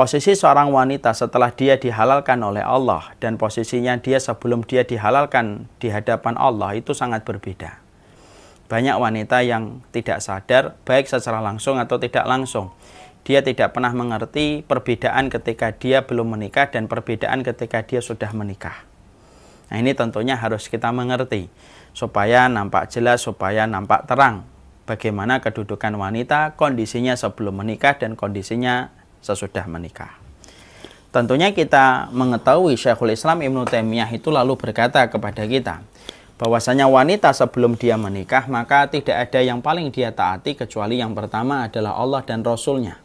posisi seorang wanita setelah dia dihalalkan oleh Allah dan posisinya dia sebelum dia dihalalkan di hadapan Allah itu sangat berbeda. Banyak wanita yang tidak sadar baik secara langsung atau tidak langsung. Dia tidak pernah mengerti perbedaan ketika dia belum menikah dan perbedaan ketika dia sudah menikah. Nah, ini tentunya harus kita mengerti supaya nampak jelas, supaya nampak terang bagaimana kedudukan wanita, kondisinya sebelum menikah dan kondisinya sesudah menikah. Tentunya kita mengetahui Syekhul Islam Ibnu Taimiyah itu lalu berkata kepada kita bahwasanya wanita sebelum dia menikah maka tidak ada yang paling dia taati kecuali yang pertama adalah Allah dan Rasulnya.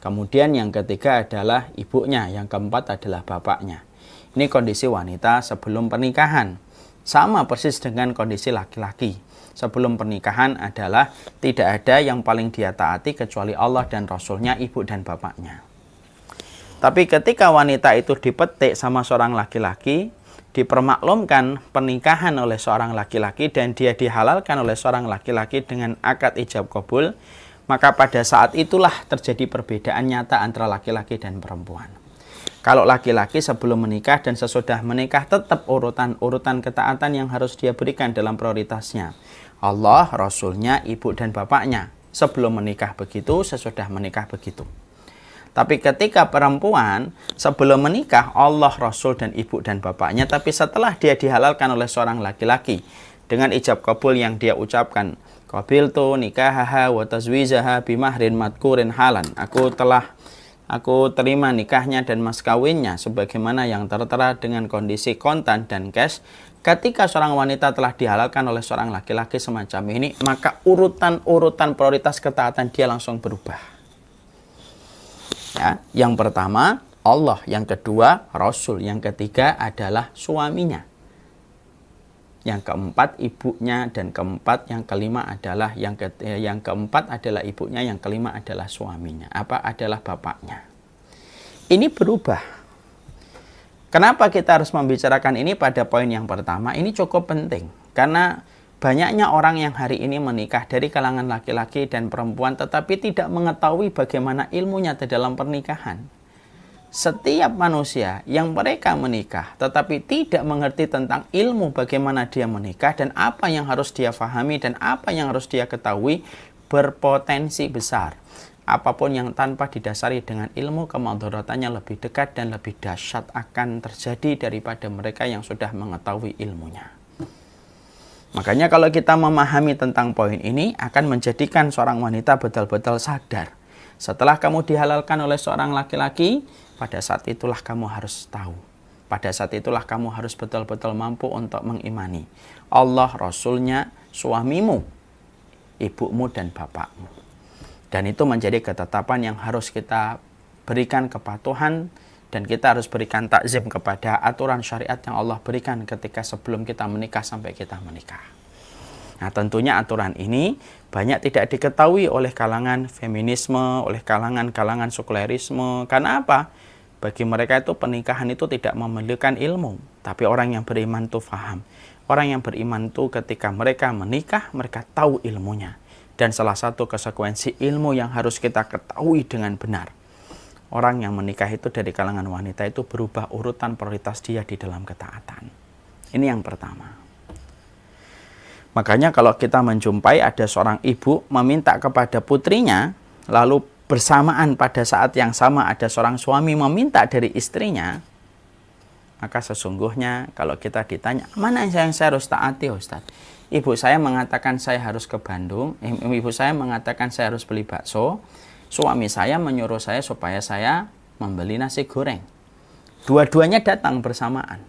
Kemudian yang ketiga adalah ibunya, yang keempat adalah bapaknya. Ini kondisi wanita sebelum pernikahan. Sama persis dengan kondisi laki-laki sebelum pernikahan adalah tidak ada yang paling dia taati kecuali Allah dan Rasulnya, ibu dan bapaknya. Tapi ketika wanita itu dipetik sama seorang laki-laki, dipermaklumkan pernikahan oleh seorang laki-laki dan dia dihalalkan oleh seorang laki-laki dengan akad ijab kabul, maka pada saat itulah terjadi perbedaan nyata antara laki-laki dan perempuan. Kalau laki-laki sebelum menikah dan sesudah menikah tetap urutan-urutan ketaatan yang harus dia berikan dalam prioritasnya. Allah, Rasulnya, ibu dan bapaknya. Sebelum menikah begitu, sesudah menikah begitu. Tapi ketika perempuan sebelum menikah Allah, Rasul dan ibu dan bapaknya. Tapi setelah dia dihalalkan oleh seorang laki-laki dengan ijab kabul yang dia ucapkan. Qabil tu nikahaha wa tazwizaha bimahrin matkurin halan. Aku telah aku terima nikahnya dan mas kawinnya sebagaimana yang tertera dengan kondisi kontan dan cash Ketika seorang wanita telah dihalalkan oleh seorang laki-laki semacam ini, maka urutan-urutan prioritas ketaatan dia langsung berubah. Ya, yang pertama Allah, yang kedua Rasul, yang ketiga adalah suaminya. Yang keempat ibunya dan keempat yang kelima adalah yang ke, eh, yang keempat adalah ibunya, yang kelima adalah suaminya. Apa adalah bapaknya? Ini berubah Kenapa kita harus membicarakan ini pada poin yang pertama? Ini cukup penting karena banyaknya orang yang hari ini menikah dari kalangan laki-laki dan perempuan tetapi tidak mengetahui bagaimana ilmunya di dalam pernikahan. Setiap manusia yang mereka menikah tetapi tidak mengerti tentang ilmu bagaimana dia menikah dan apa yang harus dia fahami dan apa yang harus dia ketahui berpotensi besar apa pun yang tanpa didasari dengan ilmu kemadaratannya lebih dekat dan lebih dahsyat akan terjadi daripada mereka yang sudah mengetahui ilmunya. Makanya kalau kita memahami tentang poin ini akan menjadikan seorang wanita betul-betul sadar. Setelah kamu dihalalkan oleh seorang laki-laki, pada saat itulah kamu harus tahu. Pada saat itulah kamu harus betul-betul mampu untuk mengimani Allah, Rasulnya, suamimu, ibumu, dan bapakmu. Dan itu menjadi ketetapan yang harus kita berikan kepatuhan dan kita harus berikan takzim kepada aturan syariat yang Allah berikan ketika sebelum kita menikah sampai kita menikah. Nah tentunya aturan ini banyak tidak diketahui oleh kalangan feminisme, oleh kalangan-kalangan sekulerisme. Karena apa? Bagi mereka itu pernikahan itu tidak memerlukan ilmu. Tapi orang yang beriman itu faham. Orang yang beriman itu ketika mereka menikah, mereka tahu ilmunya. Dan salah satu konsekuensi ilmu yang harus kita ketahui dengan benar. Orang yang menikah itu dari kalangan wanita itu berubah urutan prioritas dia di dalam ketaatan. Ini yang pertama. Makanya kalau kita menjumpai ada seorang ibu meminta kepada putrinya, lalu bersamaan pada saat yang sama ada seorang suami meminta dari istrinya, maka sesungguhnya kalau kita ditanya, mana yang saya harus taati Ustaz? Ibu saya mengatakan saya harus ke Bandung, ibu saya mengatakan saya harus beli bakso, suami saya menyuruh saya supaya saya membeli nasi goreng. Dua-duanya datang bersamaan.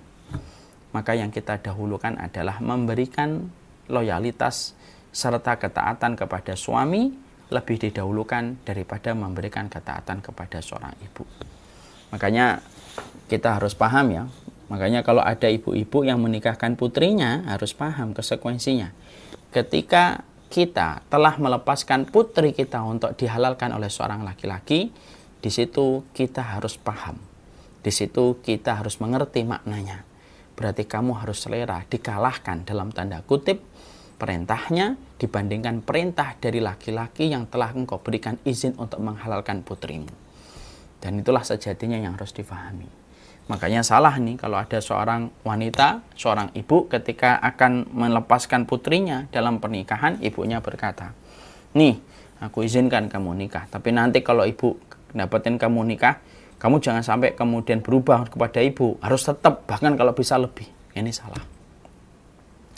Maka yang kita dahulukan adalah memberikan loyalitas serta ketaatan kepada suami lebih didahulukan daripada memberikan ketaatan kepada seorang ibu. Makanya kita harus paham ya, Makanya kalau ada ibu-ibu yang menikahkan putrinya harus paham konsekuensinya. Ketika kita telah melepaskan putri kita untuk dihalalkan oleh seorang laki-laki, di situ kita harus paham. Di situ kita harus mengerti maknanya. Berarti kamu harus selera dikalahkan dalam tanda kutip perintahnya dibandingkan perintah dari laki-laki yang telah engkau berikan izin untuk menghalalkan putrimu. Dan itulah sejatinya yang harus difahami. Makanya salah nih kalau ada seorang wanita, seorang ibu ketika akan melepaskan putrinya dalam pernikahan, ibunya berkata, nih aku izinkan kamu nikah, tapi nanti kalau ibu dapetin kamu nikah, kamu jangan sampai kemudian berubah kepada ibu, harus tetap bahkan kalau bisa lebih. Ini salah.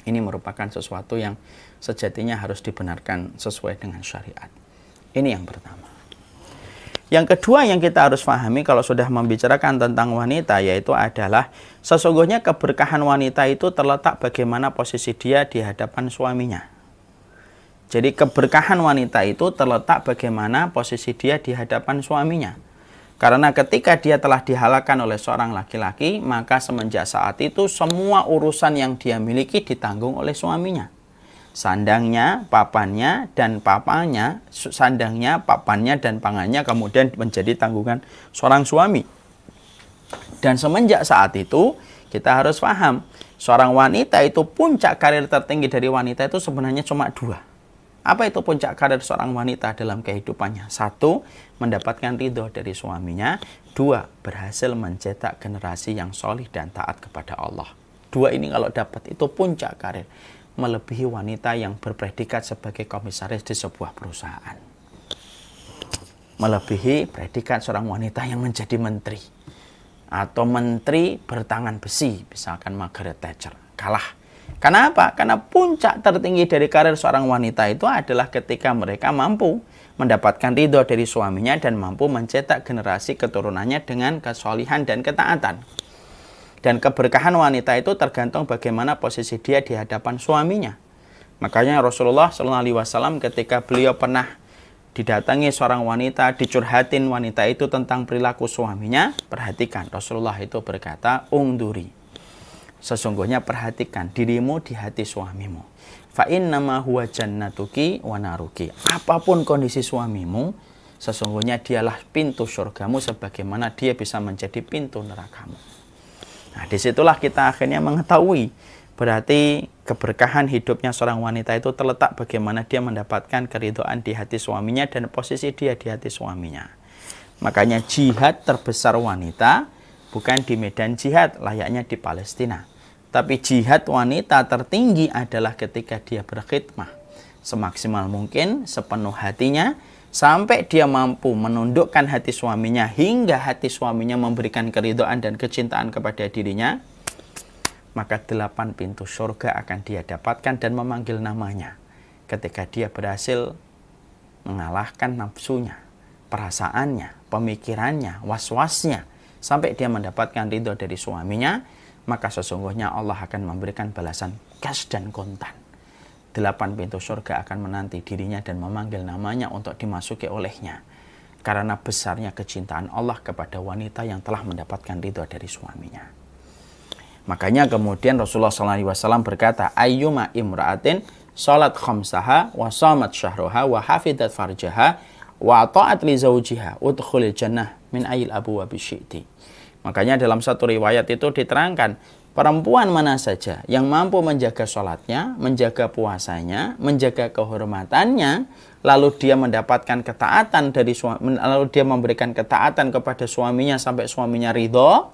Ini merupakan sesuatu yang sejatinya harus dibenarkan sesuai dengan syariat. Ini yang pertama. Yang kedua yang kita harus pahami kalau sudah membicarakan tentang wanita yaitu adalah sesungguhnya keberkahan wanita itu terletak bagaimana posisi dia di hadapan suaminya. Jadi keberkahan wanita itu terletak bagaimana posisi dia di hadapan suaminya. Karena ketika dia telah dihalalkan oleh seorang laki-laki, maka semenjak saat itu semua urusan yang dia miliki ditanggung oleh suaminya. Sandangnya, papannya, dan papanya, sandangnya, papannya, dan pangannya kemudian menjadi tanggungan seorang suami. Dan semenjak saat itu, kita harus paham, seorang wanita itu puncak karir tertinggi dari wanita itu sebenarnya cuma dua apa itu puncak karir seorang wanita dalam kehidupannya? Satu, mendapatkan ridho dari suaminya. Dua, berhasil mencetak generasi yang solih dan taat kepada Allah. Dua ini kalau dapat itu puncak karir. Melebihi wanita yang berpredikat sebagai komisaris di sebuah perusahaan. Melebihi predikat seorang wanita yang menjadi menteri. Atau menteri bertangan besi, misalkan Margaret Thatcher. Kalah Kenapa? Karena puncak tertinggi dari karir seorang wanita itu adalah ketika mereka mampu mendapatkan ridho dari suaminya dan mampu mencetak generasi keturunannya dengan kesolihan dan ketaatan. Dan keberkahan wanita itu tergantung bagaimana posisi dia di hadapan suaminya. Makanya Rasulullah SAW ketika beliau pernah didatangi seorang wanita, dicurhatin wanita itu tentang perilaku suaminya, perhatikan Rasulullah itu berkata, ungduri Sesungguhnya perhatikan dirimu di hati suamimu. Fa nama huwa jannatuki. Apa pun kondisi suamimu, sesungguhnya dialah pintu surgamu sebagaimana dia bisa menjadi pintu nerakamu. Nah, di situlah kita akhirnya mengetahui berarti keberkahan hidupnya seorang wanita itu terletak bagaimana dia mendapatkan keridoan di hati suaminya dan posisi dia di hati suaminya. Makanya jihad terbesar wanita bukan di medan jihad layaknya di Palestina tapi jihad wanita tertinggi adalah ketika dia berkhidmah semaksimal mungkin, sepenuh hatinya, sampai dia mampu menundukkan hati suaminya hingga hati suaminya memberikan keridoan dan kecintaan kepada dirinya, maka delapan pintu surga akan dia dapatkan dan memanggil namanya ketika dia berhasil mengalahkan nafsunya, perasaannya, pemikirannya, was-wasnya, sampai dia mendapatkan ridho dari suaminya, maka sesungguhnya Allah akan memberikan balasan cash dan kontan. Delapan pintu surga akan menanti dirinya dan memanggil namanya untuk dimasuki olehnya. Karena besarnya kecintaan Allah kepada wanita yang telah mendapatkan ridho dari suaminya. Makanya kemudian Rasulullah SAW berkata, Ayyuma imra'atin salat khamsaha wa samat syahruha wa hafidat farjaha wa ta'at li zawjiha udkhulil jannah min ayil abu wa bisyiti. Makanya dalam satu riwayat itu diterangkan, perempuan mana saja yang mampu menjaga sholatnya, menjaga puasanya, menjaga kehormatannya, lalu dia mendapatkan ketaatan dari suami, lalu dia memberikan ketaatan kepada suaminya sampai suaminya ridho,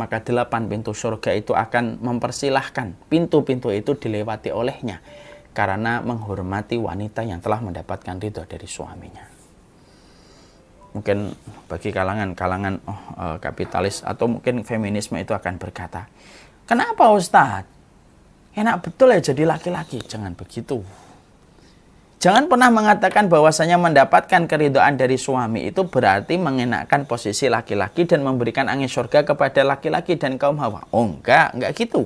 maka delapan pintu surga itu akan mempersilahkan pintu-pintu itu dilewati olehnya karena menghormati wanita yang telah mendapatkan ridho dari suaminya mungkin bagi kalangan-kalangan oh, uh, kapitalis atau mungkin feminisme itu akan berkata, kenapa Ustadz? Enak betul ya jadi laki-laki. Jangan begitu. Jangan pernah mengatakan bahwasanya mendapatkan keridoan dari suami itu berarti mengenakan posisi laki-laki dan memberikan angin surga kepada laki-laki dan kaum hawa. Oh enggak, enggak gitu.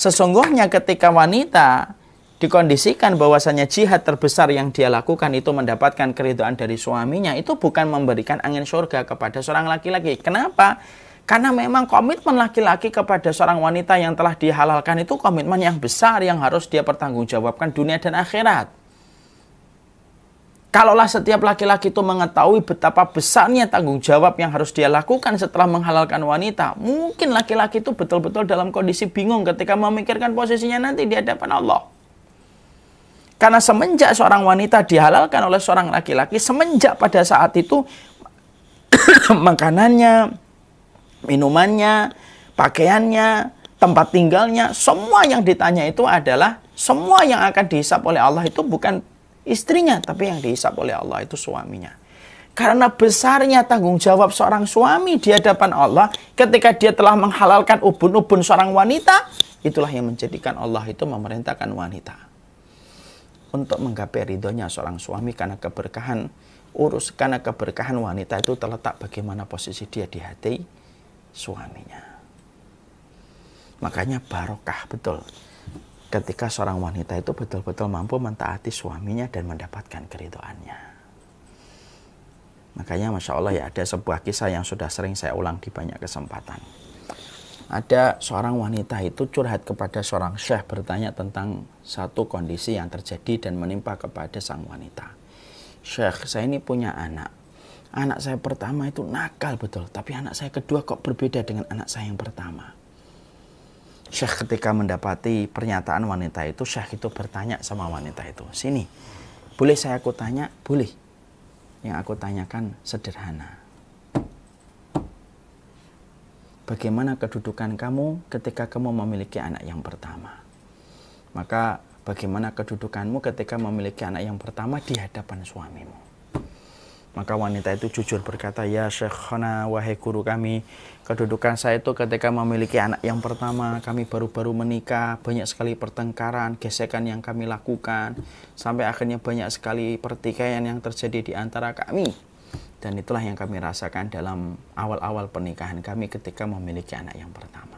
Sesungguhnya ketika wanita dikondisikan bahwasanya jihad terbesar yang dia lakukan itu mendapatkan keridoan dari suaminya itu bukan memberikan angin surga kepada seorang laki-laki. Kenapa? Karena memang komitmen laki-laki kepada seorang wanita yang telah dihalalkan itu komitmen yang besar yang harus dia pertanggungjawabkan dunia dan akhirat. Kalaulah setiap laki-laki itu mengetahui betapa besarnya tanggung jawab yang harus dia lakukan setelah menghalalkan wanita, mungkin laki-laki itu betul-betul dalam kondisi bingung ketika memikirkan posisinya nanti di hadapan Allah. Karena semenjak seorang wanita dihalalkan oleh seorang laki-laki, semenjak pada saat itu makanannya, minumannya, pakaiannya, tempat tinggalnya, semua yang ditanya itu adalah semua yang akan dihisap oleh Allah itu bukan istrinya, tapi yang dihisap oleh Allah itu suaminya. Karena besarnya tanggung jawab seorang suami di hadapan Allah ketika dia telah menghalalkan ubun-ubun seorang wanita, itulah yang menjadikan Allah itu memerintahkan wanita untuk menggapai ridhonya seorang suami karena keberkahan urus karena keberkahan wanita itu terletak bagaimana posisi dia di hati suaminya. Makanya barokah betul ketika seorang wanita itu betul-betul mampu mentaati suaminya dan mendapatkan keridoannya. Makanya Masya Allah ya ada sebuah kisah yang sudah sering saya ulang di banyak kesempatan. Ada seorang wanita itu curhat kepada seorang syekh bertanya tentang satu kondisi yang terjadi dan menimpa kepada sang wanita. Syekh, saya ini punya anak. Anak saya pertama itu nakal betul, tapi anak saya kedua kok berbeda dengan anak saya yang pertama. Syekh ketika mendapati pernyataan wanita itu, Syekh itu bertanya sama wanita itu, sini, boleh saya aku tanya? Boleh yang aku tanyakan sederhana. Bagaimana kedudukan kamu ketika kamu memiliki anak yang pertama? Maka bagaimana kedudukanmu ketika memiliki anak yang pertama di hadapan suamimu? Maka wanita itu jujur berkata, Ya Syekhana, wahai guru kami, kedudukan saya itu ketika memiliki anak yang pertama, kami baru-baru menikah, banyak sekali pertengkaran, gesekan yang kami lakukan, sampai akhirnya banyak sekali pertikaian yang terjadi di antara kami. Dan itulah yang kami rasakan dalam awal-awal pernikahan kami ketika memiliki anak yang pertama.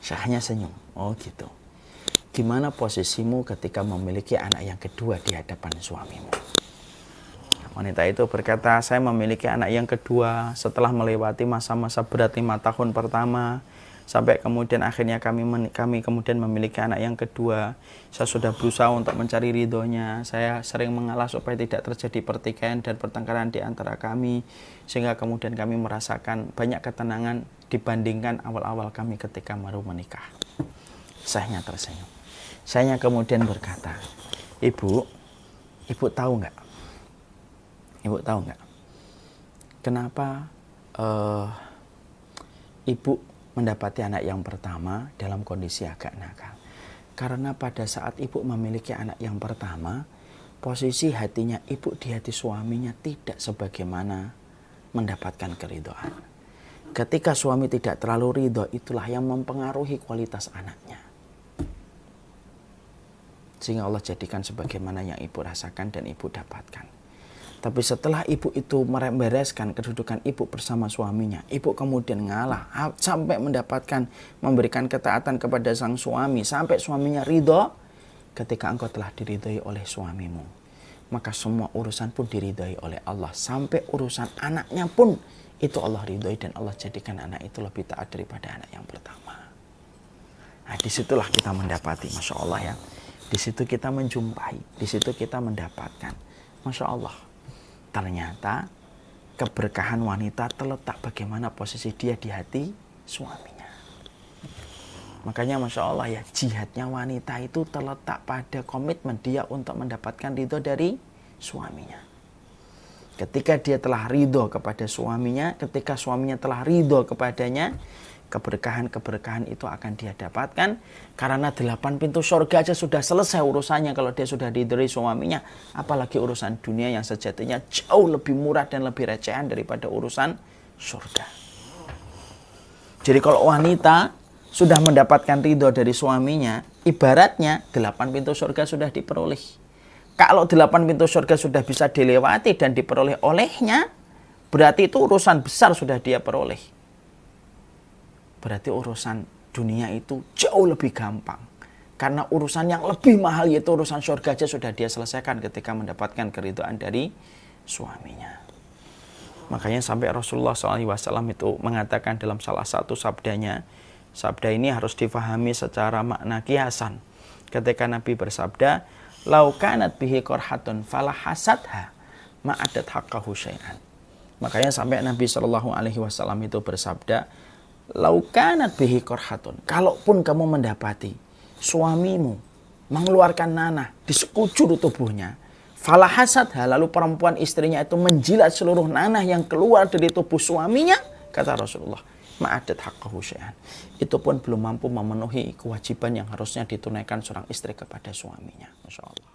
Syahnya senyum, oh gitu. Gimana posisimu ketika memiliki anak yang kedua di hadapan suamimu? Wanita itu berkata, saya memiliki anak yang kedua setelah melewati masa-masa berat lima tahun pertama. Sampai kemudian akhirnya kami kami kemudian memiliki anak yang kedua. Saya sudah berusaha untuk mencari ridhonya. Saya sering mengalah supaya tidak terjadi pertikaian dan pertengkaran di antara kami. Sehingga kemudian kami merasakan banyak ketenangan dibandingkan awal-awal kami ketika baru menikah. Saya tersenyum. Saya kemudian berkata, Ibu, Ibu tahu nggak Ibu tahu nggak? Kenapa uh, ibu mendapati anak yang pertama dalam kondisi agak nakal? Karena pada saat ibu memiliki anak yang pertama, posisi hatinya ibu di hati suaminya tidak sebagaimana mendapatkan keridoan. Ketika suami tidak terlalu ridho, itulah yang mempengaruhi kualitas anaknya. Sehingga Allah jadikan sebagaimana yang ibu rasakan dan ibu dapatkan. Tapi setelah ibu itu mereskan kedudukan ibu bersama suaminya, ibu kemudian ngalah sampai mendapatkan memberikan ketaatan kepada sang suami sampai suaminya ridho ketika engkau telah diridhoi oleh suamimu. Maka semua urusan pun diridhoi oleh Allah sampai urusan anaknya pun itu Allah ridhoi dan Allah jadikan anak itu lebih taat daripada anak yang pertama. Nah, di situlah kita mendapati, masya Allah ya. Di situ kita menjumpai, di situ kita mendapatkan, masya Allah ternyata keberkahan wanita terletak bagaimana posisi dia di hati suaminya. Makanya Masya Allah ya jihadnya wanita itu terletak pada komitmen dia untuk mendapatkan ridho dari suaminya. Ketika dia telah ridho kepada suaminya, ketika suaminya telah ridho kepadanya, keberkahan-keberkahan itu akan dia dapatkan karena delapan pintu surga aja sudah selesai urusannya. Kalau dia sudah dideri suaminya apalagi urusan dunia yang sejatinya jauh lebih murah dan lebih recehan daripada urusan surga. Jadi kalau wanita sudah mendapatkan ridho dari suaminya ibaratnya delapan pintu surga sudah diperoleh. Kalau delapan pintu surga sudah bisa dilewati dan diperoleh olehnya berarti itu urusan besar sudah dia peroleh berarti urusan dunia itu jauh lebih gampang. Karena urusan yang lebih mahal yaitu urusan surga aja sudah dia selesaikan ketika mendapatkan keridhaan dari suaminya. Makanya sampai Rasulullah SAW itu mengatakan dalam salah satu sabdanya, sabda ini harus difahami secara makna kiasan. Ketika Nabi bersabda, laukanat bihi korhatun falah hasadha ma'adat haqqahu syai'an. Makanya sampai Nabi Shallallahu Alaihi Wasallam itu bersabda, laukanat bihi korhatun. Kalaupun kamu mendapati suamimu mengeluarkan nanah di sekujur tubuhnya, Falah hasadha, lalu perempuan istrinya itu menjilat seluruh nanah yang keluar dari tubuh suaminya, kata Rasulullah. Ma'adat haqqahu syai'an. Itu pun belum mampu memenuhi kewajiban yang harusnya ditunaikan seorang istri kepada suaminya. Masya Allah.